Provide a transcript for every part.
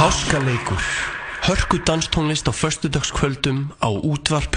Háskaleikur. Hörku danstónlist á förstudagskvöldum á útvarp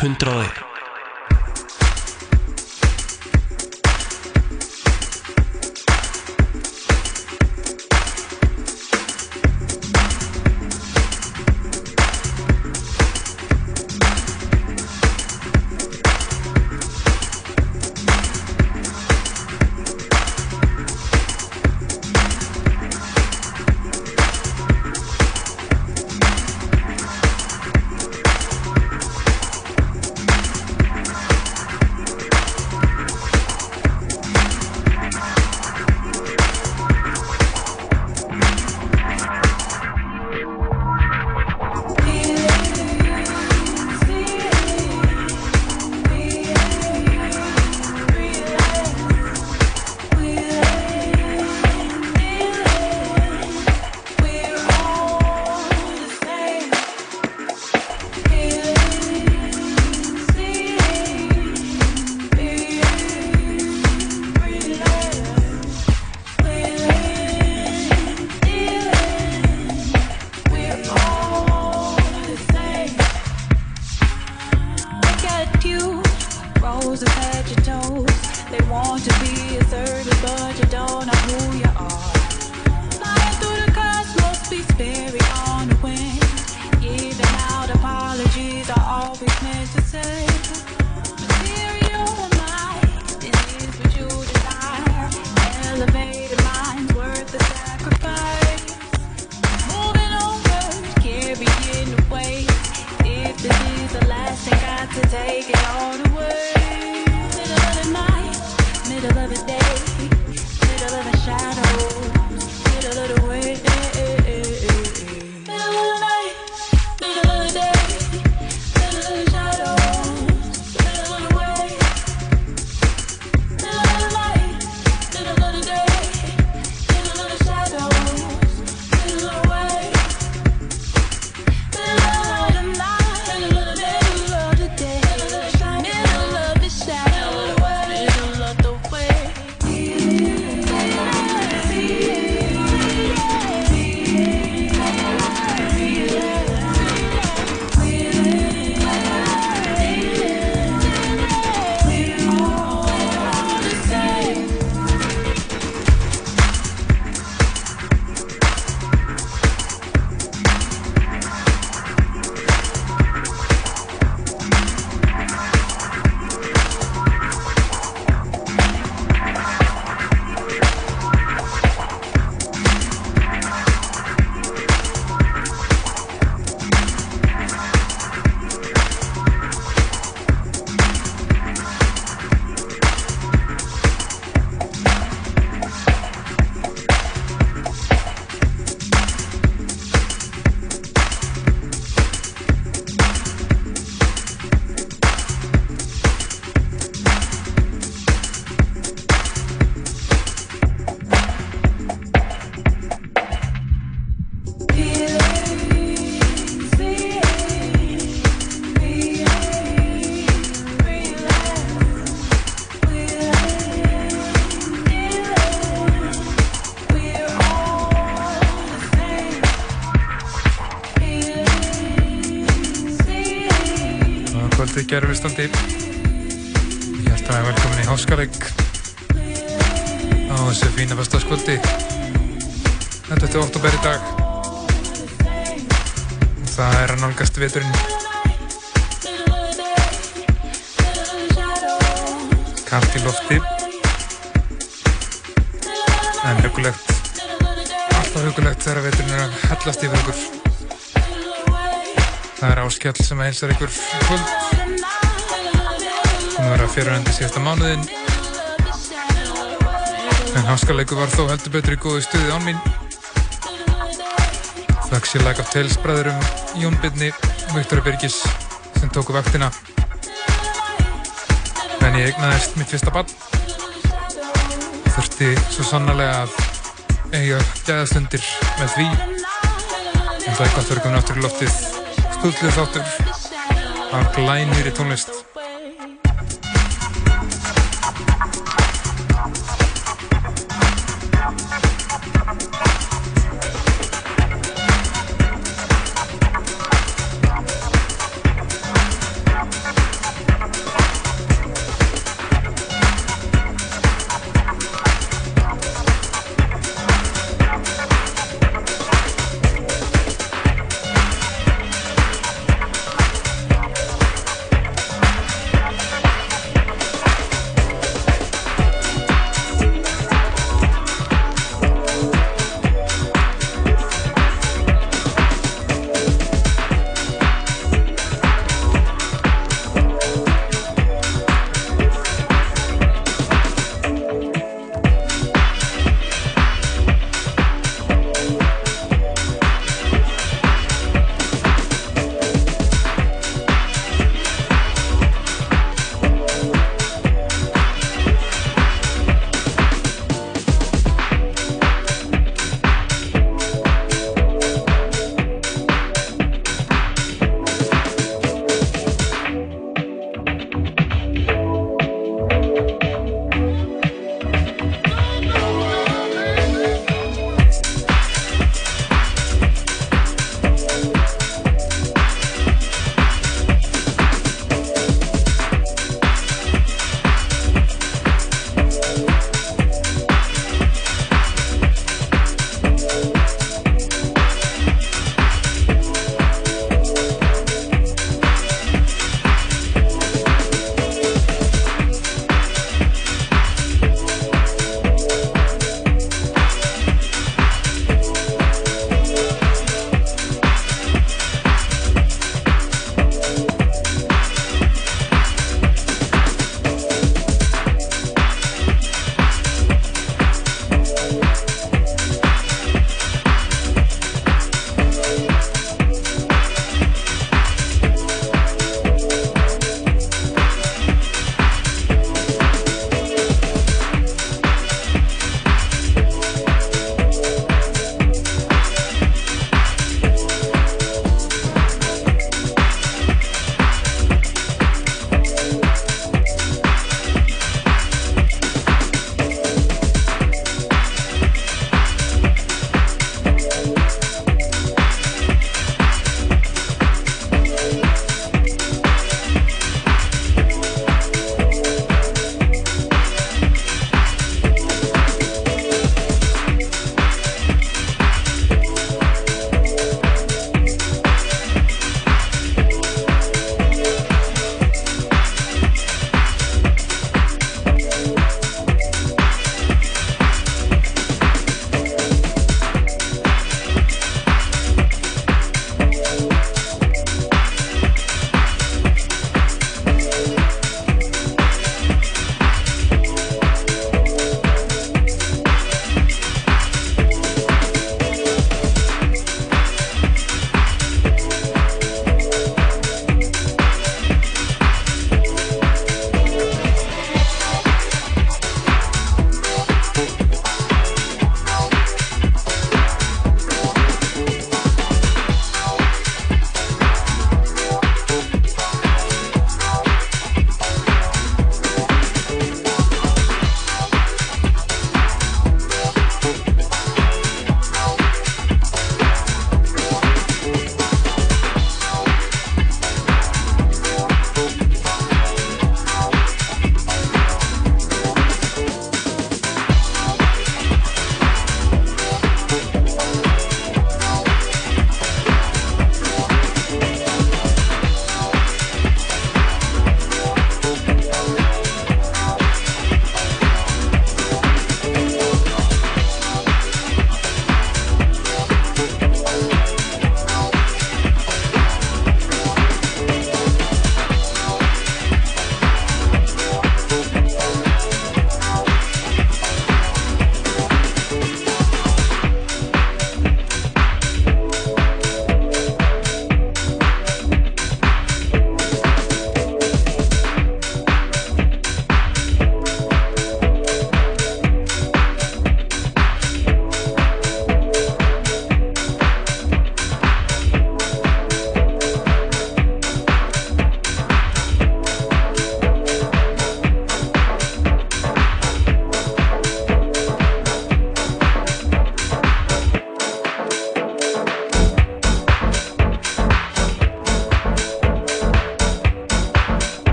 100. hlustandi Hjartalega velkomin í Háskaleg á þessu fína festaskvöldi 28. oktober í dag. Og það er að nálgast viturinn kallt í lofti. En hugulegt alltaf hugulegt þegar viturinn er að hellast yfir ykkur. Það er áskjall sem að heilsa ykkur kvöld að fjörðandi síðasta mánuðin en háskaleiku var þó heldur betur í góðu stuði án mín. Þakks ég lag af telsbræðurum Jón Byrni og Viktor Birgis sem tóku vaktina. En ég egnaðist mitt fyrsta bann þurfti svo sannarlega að eiga gæðastundir með því. En það er gott að vera komin áttur í loftið. Stúdluð þáttur af glænir í tónlist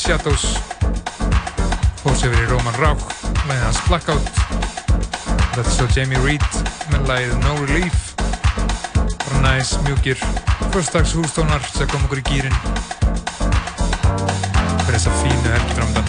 the Shadows. Fórs yfir í Roman Rauch læði hans Blackout. Þetta er svo Jamie Reed með læðið No Relief. Bara næs, mjúkir fyrstags hústónar sem kom okkur í gýrin fyrir þessa fínu helgdramda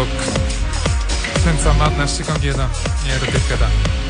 Rock. Senza Madness si conviene a Nero di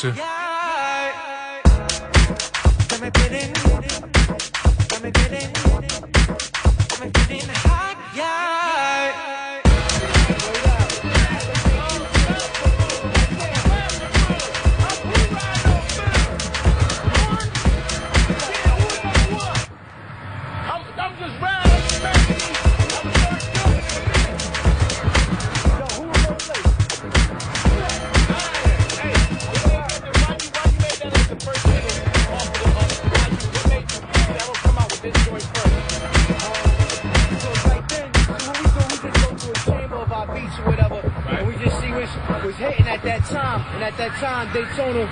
þessu Daytona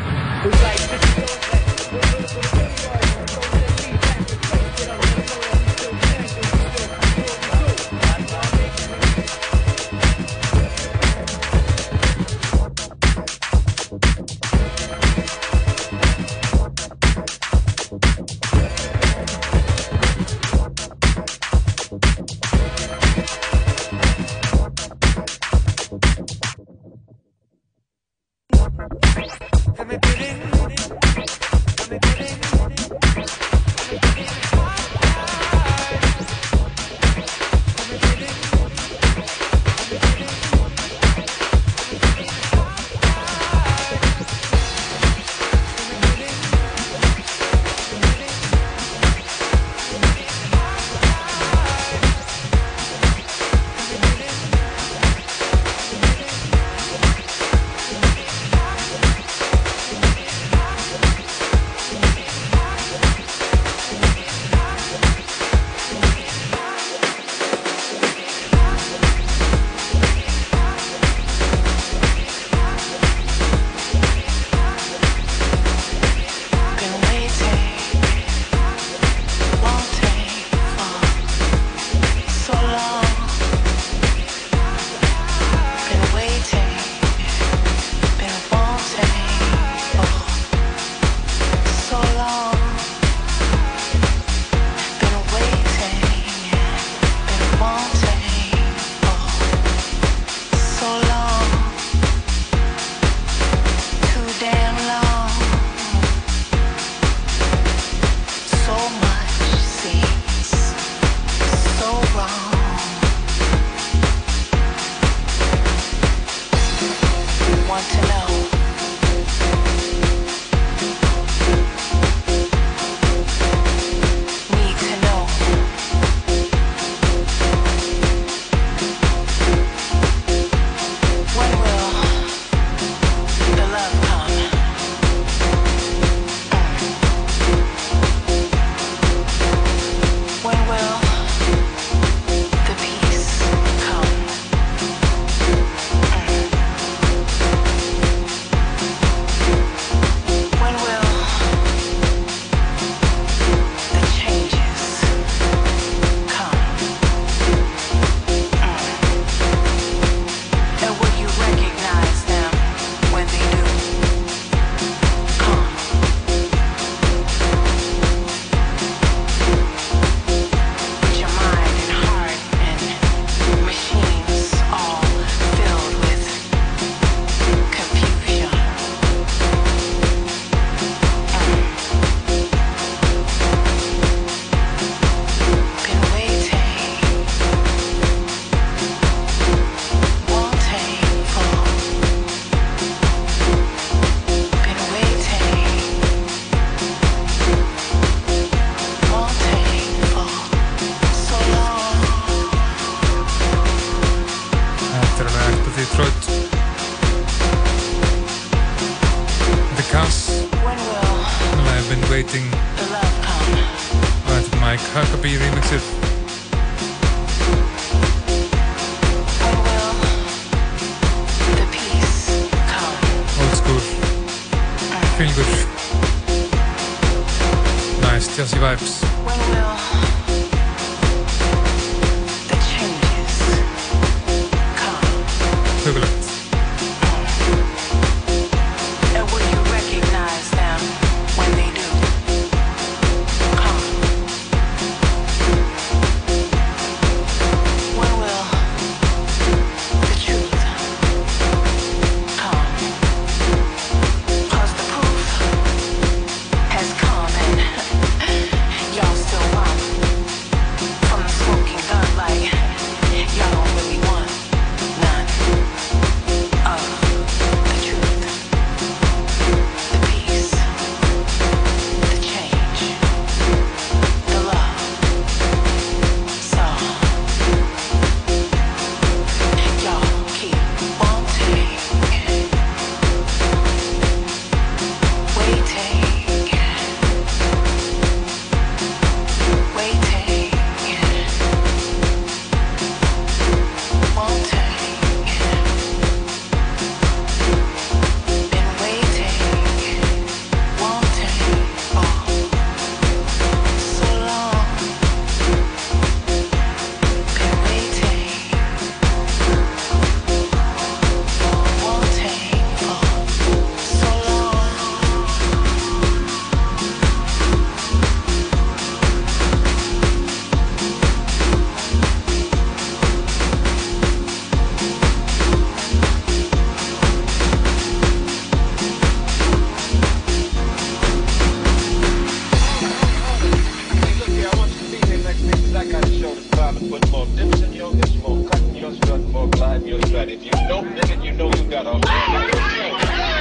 dipsing yo, it's more cut your strut, more gliding your strut. If you don't, then you know you got a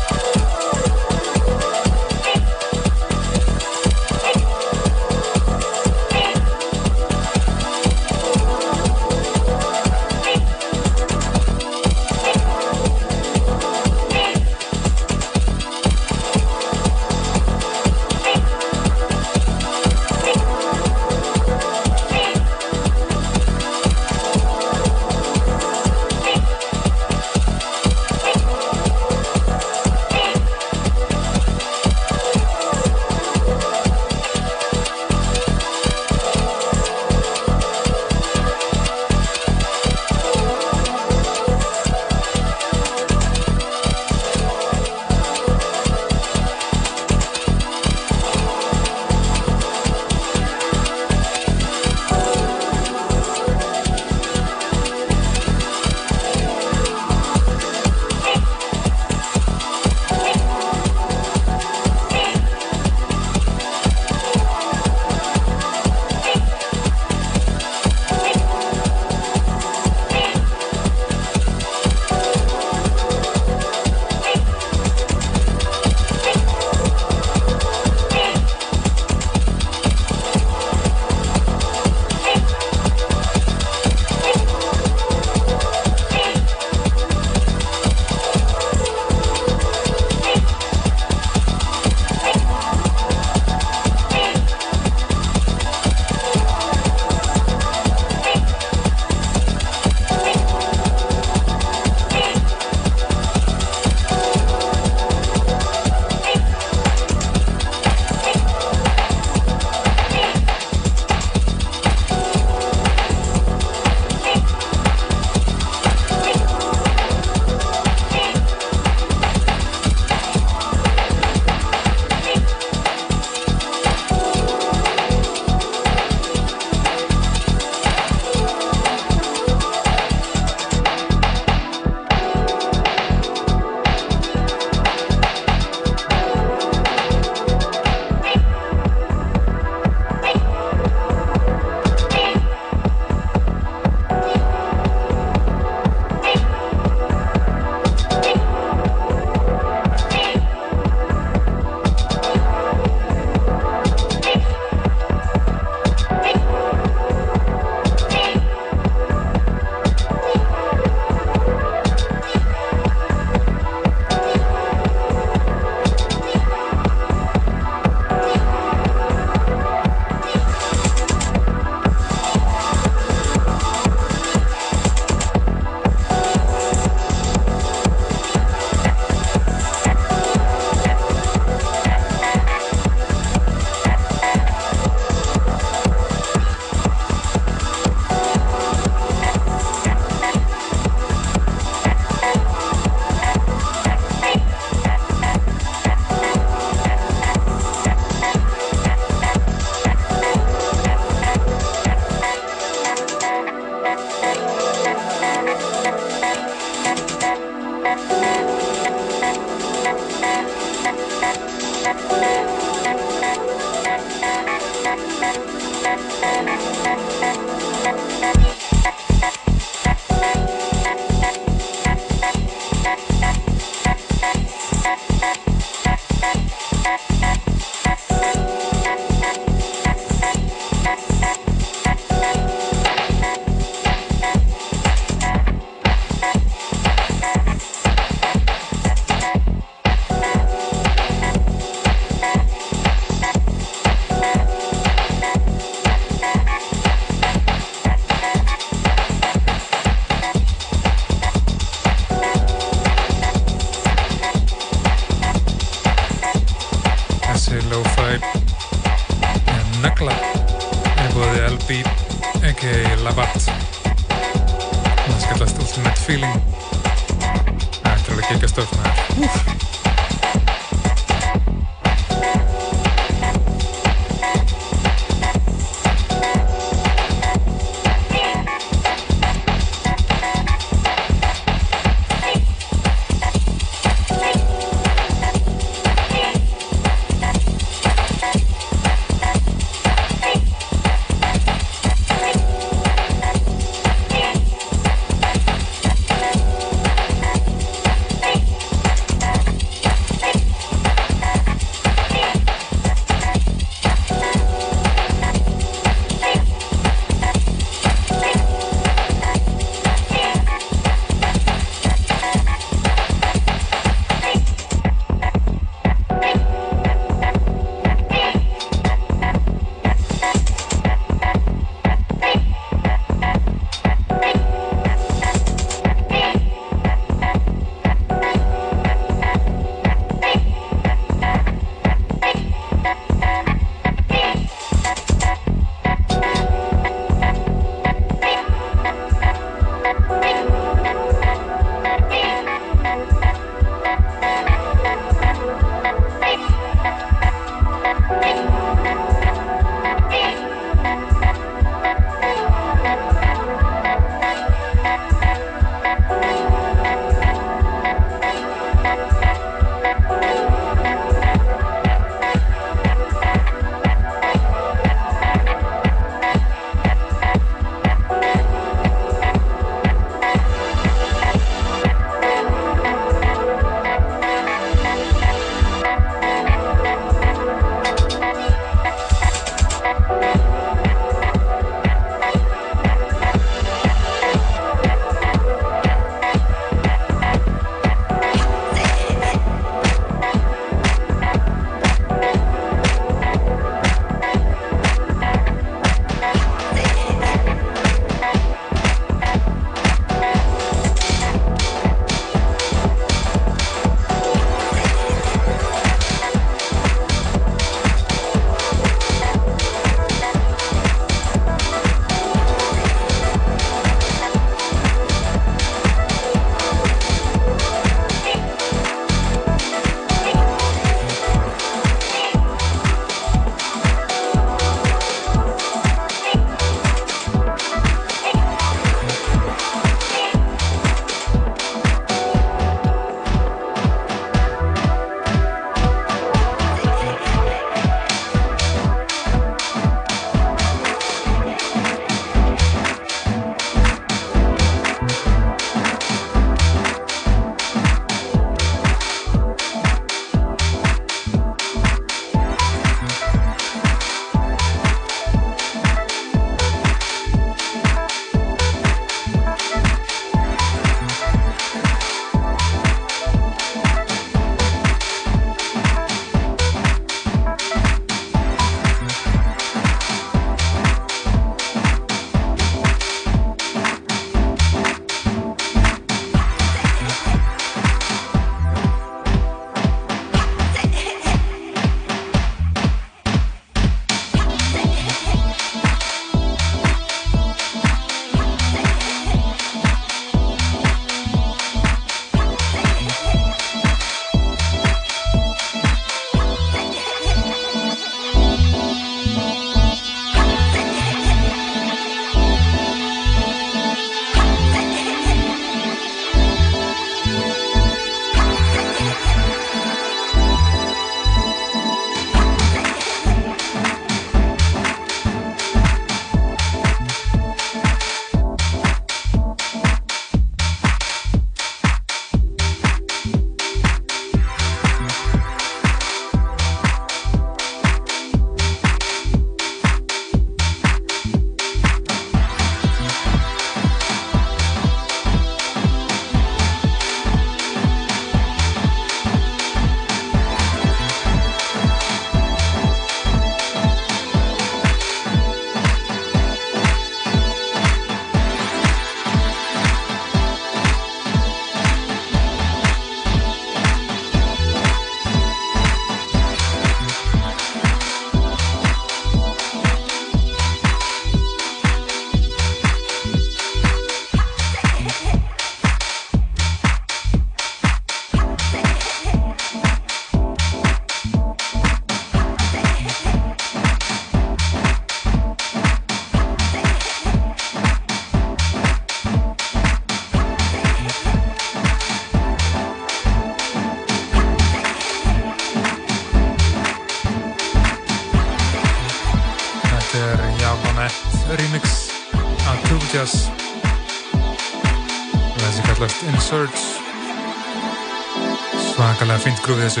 그러게 해서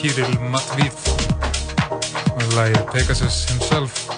Cyril Matviv og lagið Pegasus himself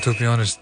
to be honest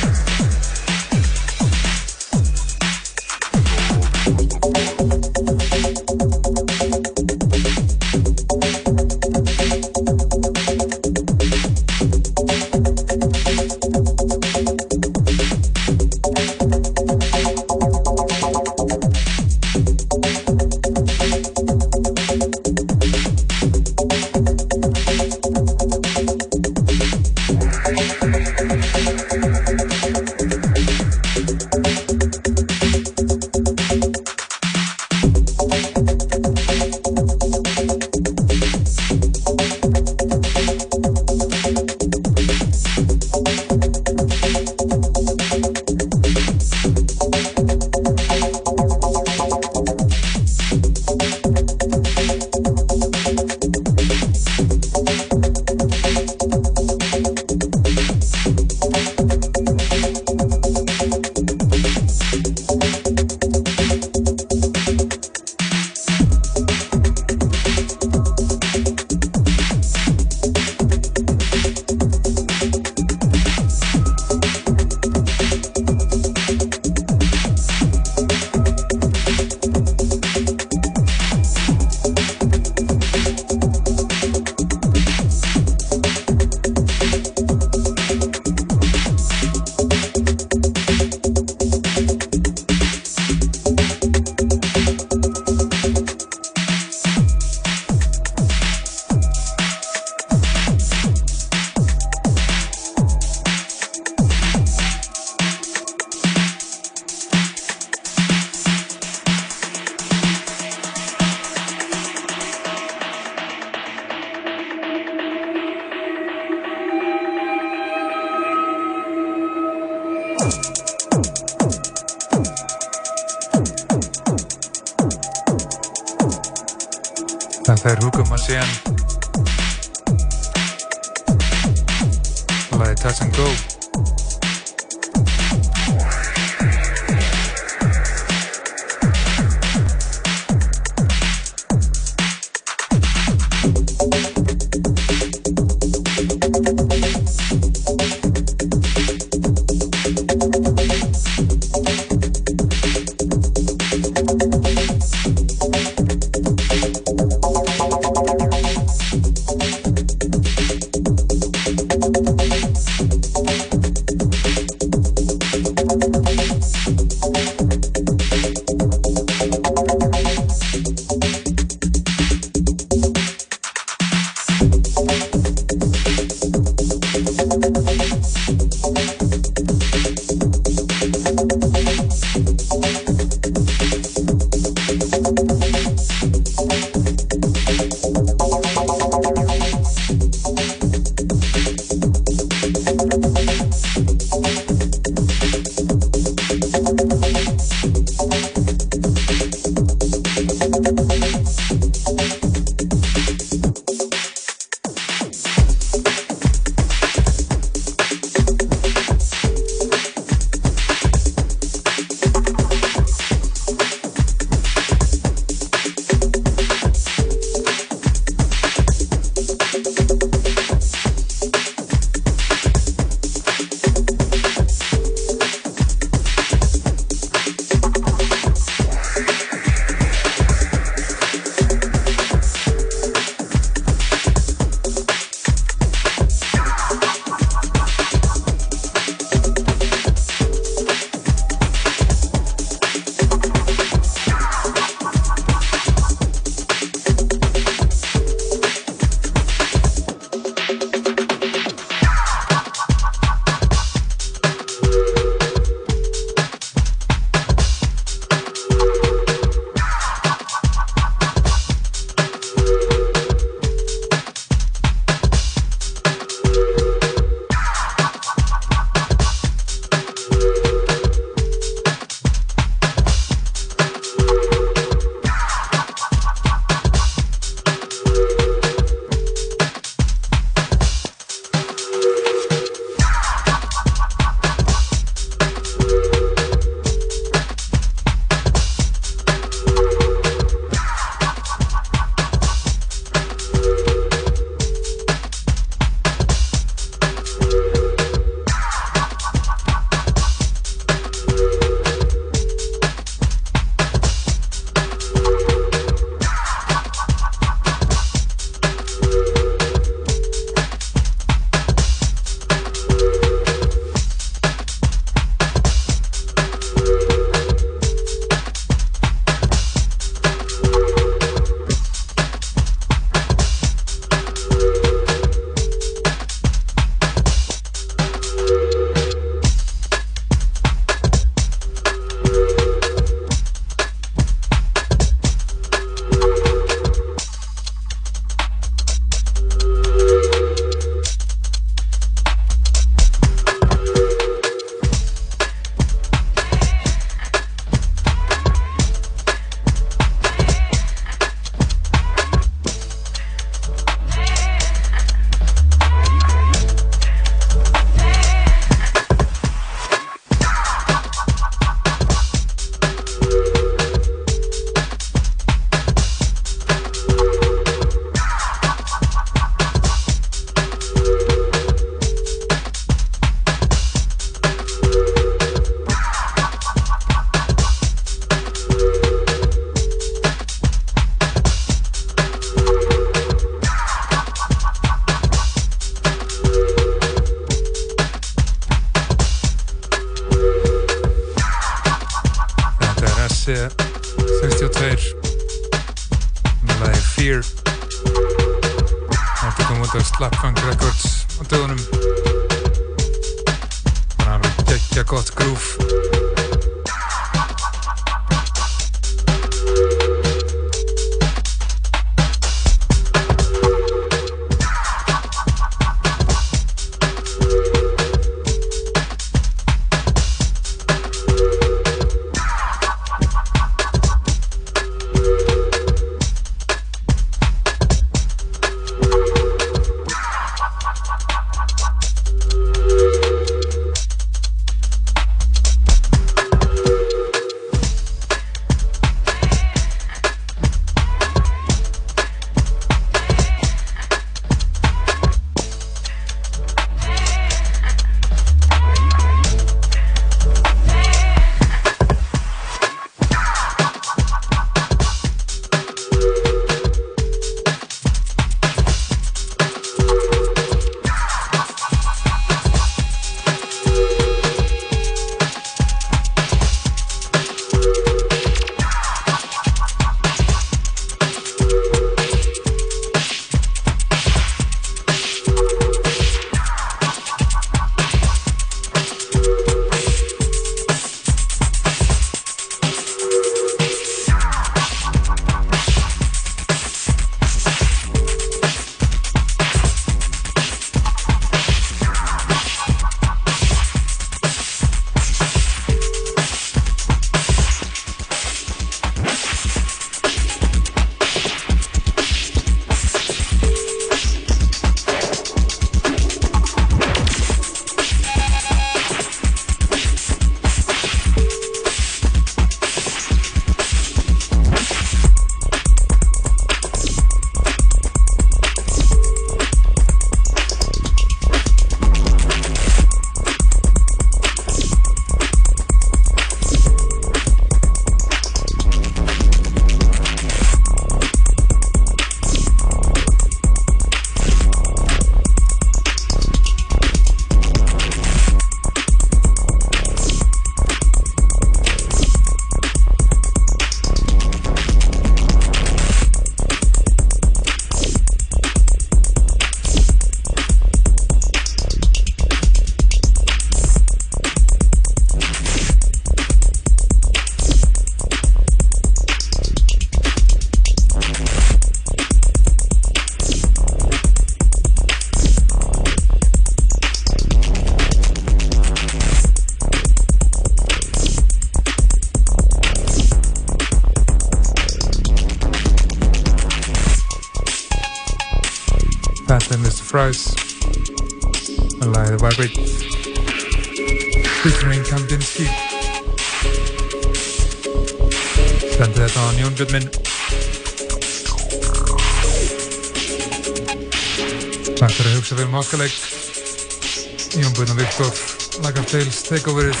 Takeoverið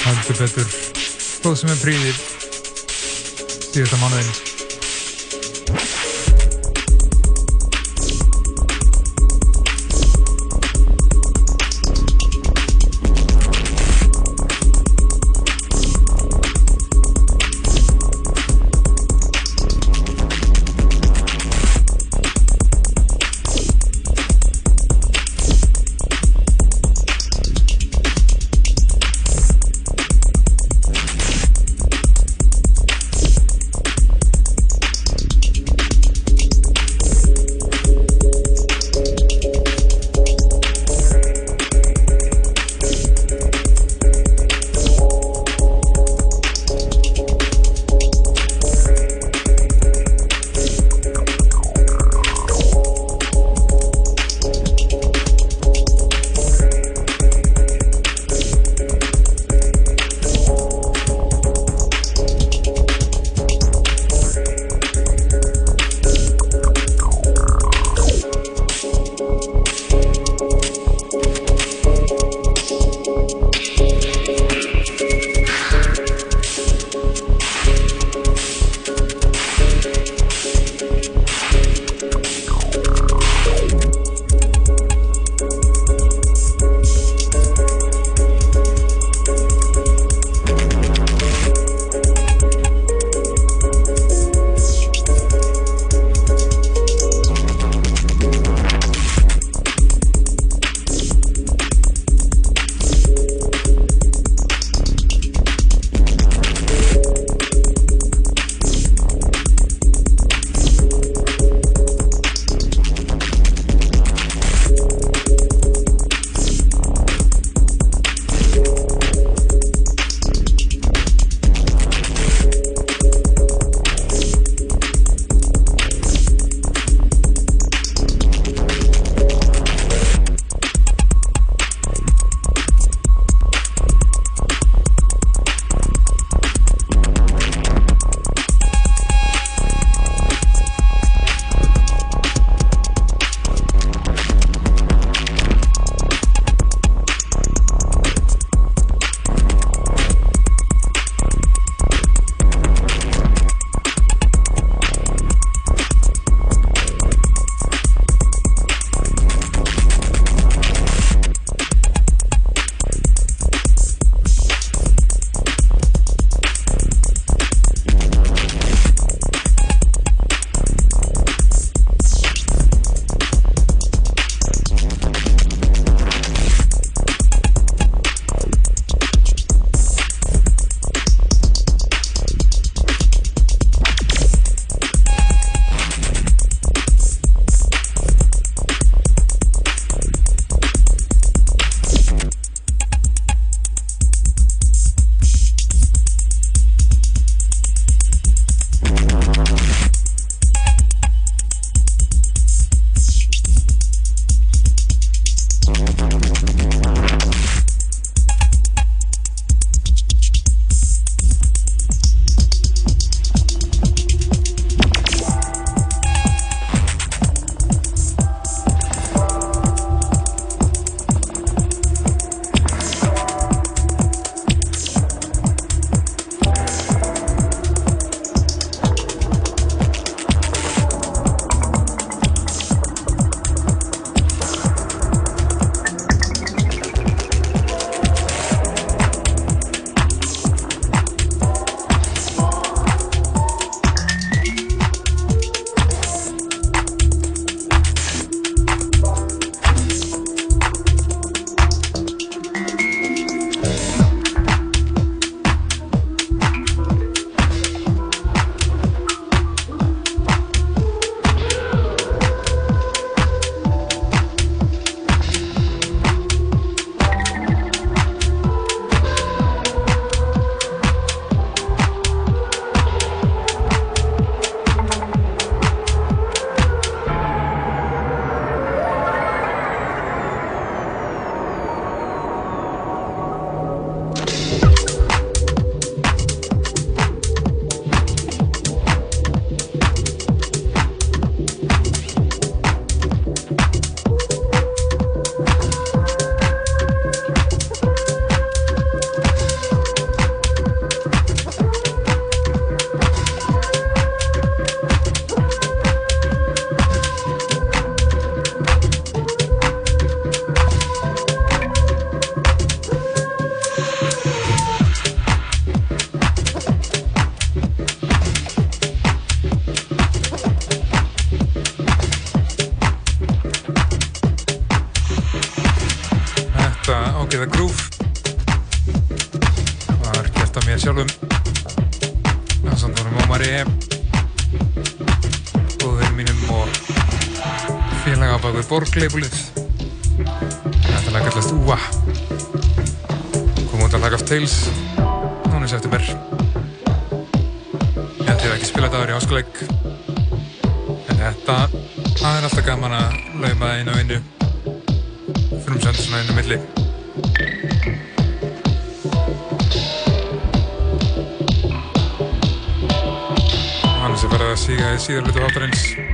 Haldur betur. Stóð sem er príðir síðasta mánuðin á borgleipulið þetta lag kallast Úa. Kom út að lag af Tales núna í september. Ég held ég að ekki spila þetta ári áskoleik en þetta það er alltaf gaman að lauma einu og einu. Frumsönd svona inn á milli. Hann sem verða að síga í síðarlutu hátarins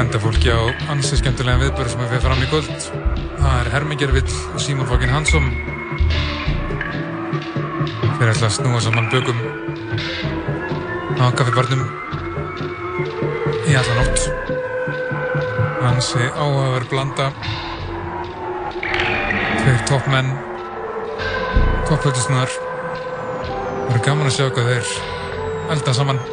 benda fólki á ansi skemmtilega viðbörð sem er fyrir fram í kvöld. Það er Hermingervill og Símón Fokkin Hansson fyrir alltaf snúa saman bökum á kaffibarnum í alla nótt. Hansi áhugaverð blanda. Tveir toppmenn topplötusnar það verður gaman að sjá hvað þeir elda saman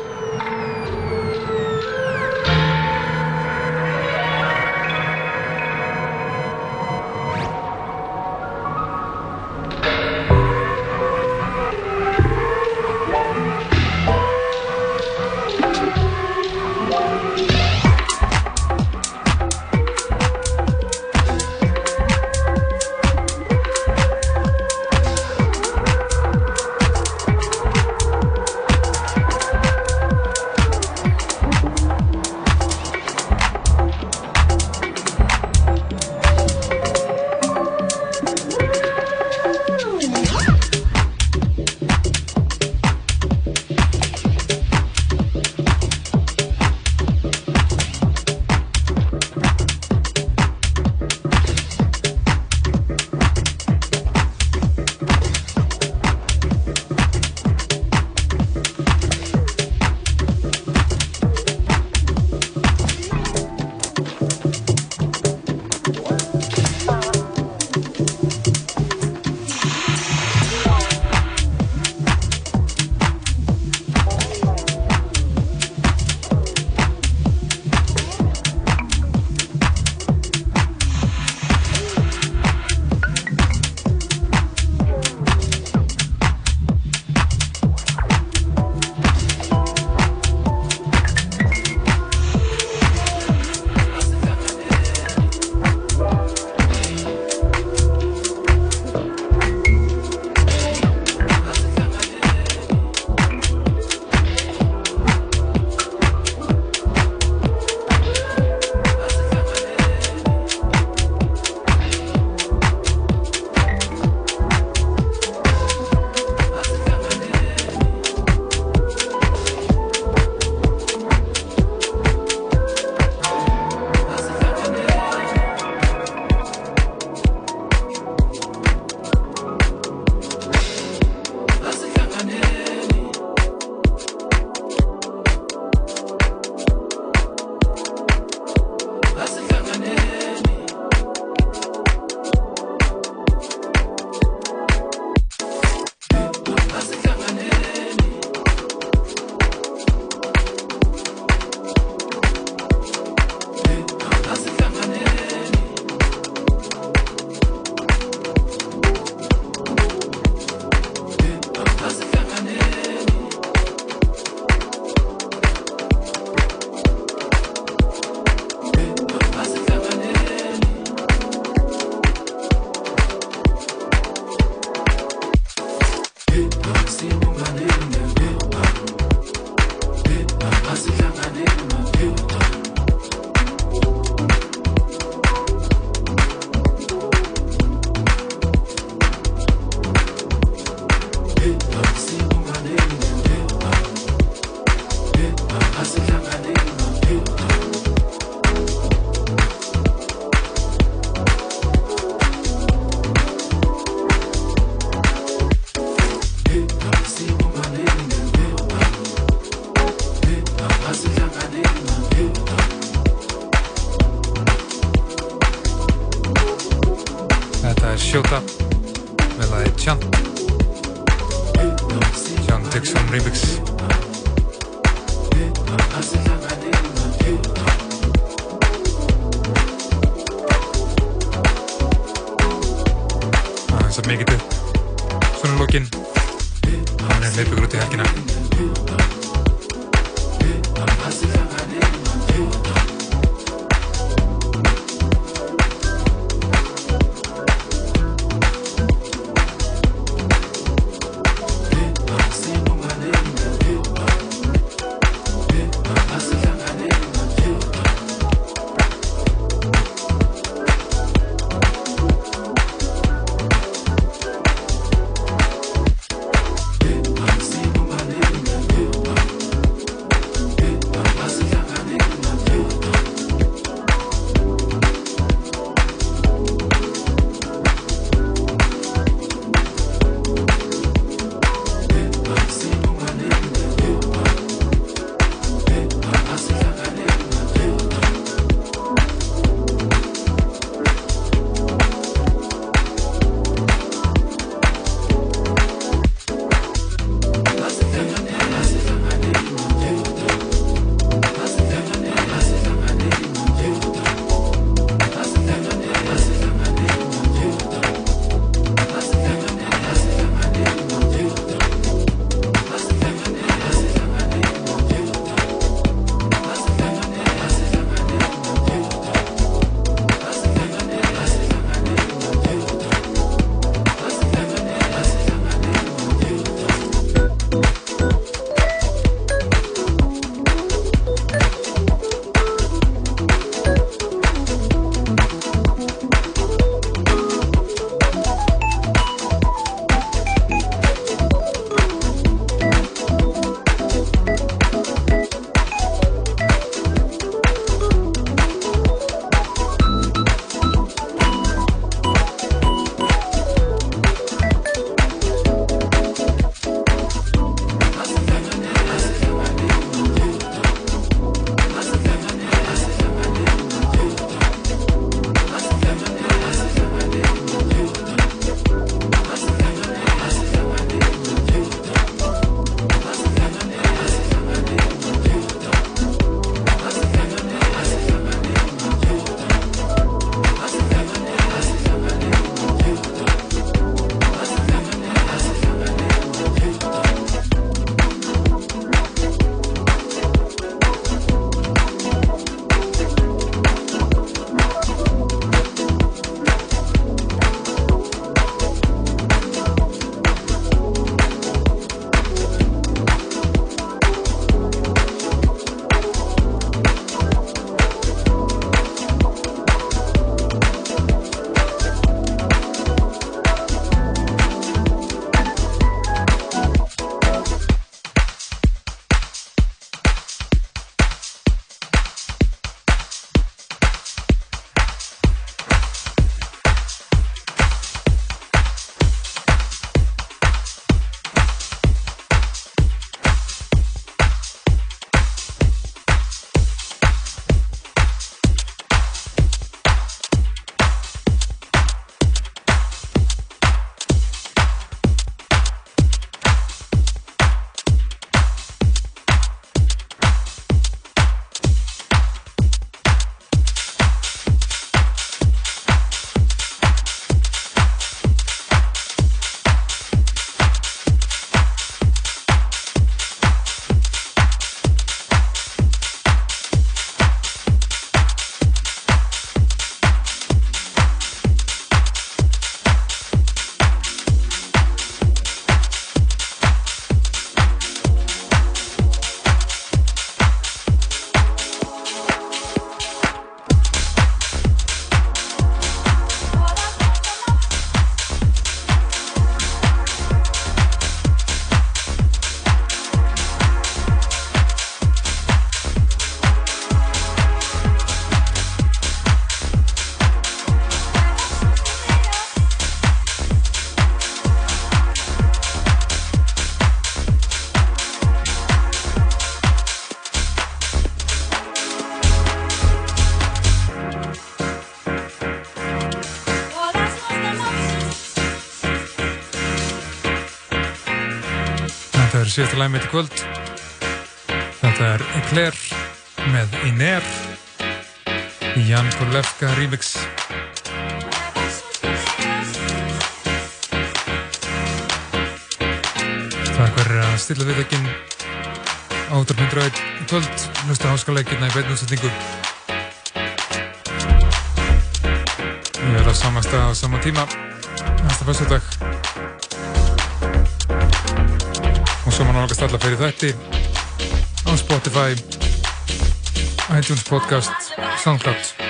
síðustu læg mitt í kvöld. Þetta er Eclair með Iner í Jan Korlefka remix. Takk fyrir að stilla við ekki áttur hundra eitt í kvöld. Hlusta háskalegirna í beitnúsendingu. Við verðum á sama stað á sama tíma næsta fyrstu dag. gaman okkar stalla fyrir þætti á Spotify iTunes podcast SoundCloud.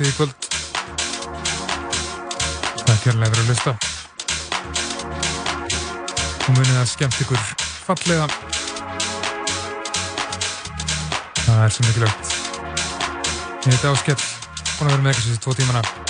mixið í kvöld. Takk hjálplega fyrir að lusta. Og munið að skemmt ykkur fallega. Það er svo mikilvægt. Ég heiti Áskell, búin að vera með ykkur sér tvo tímana.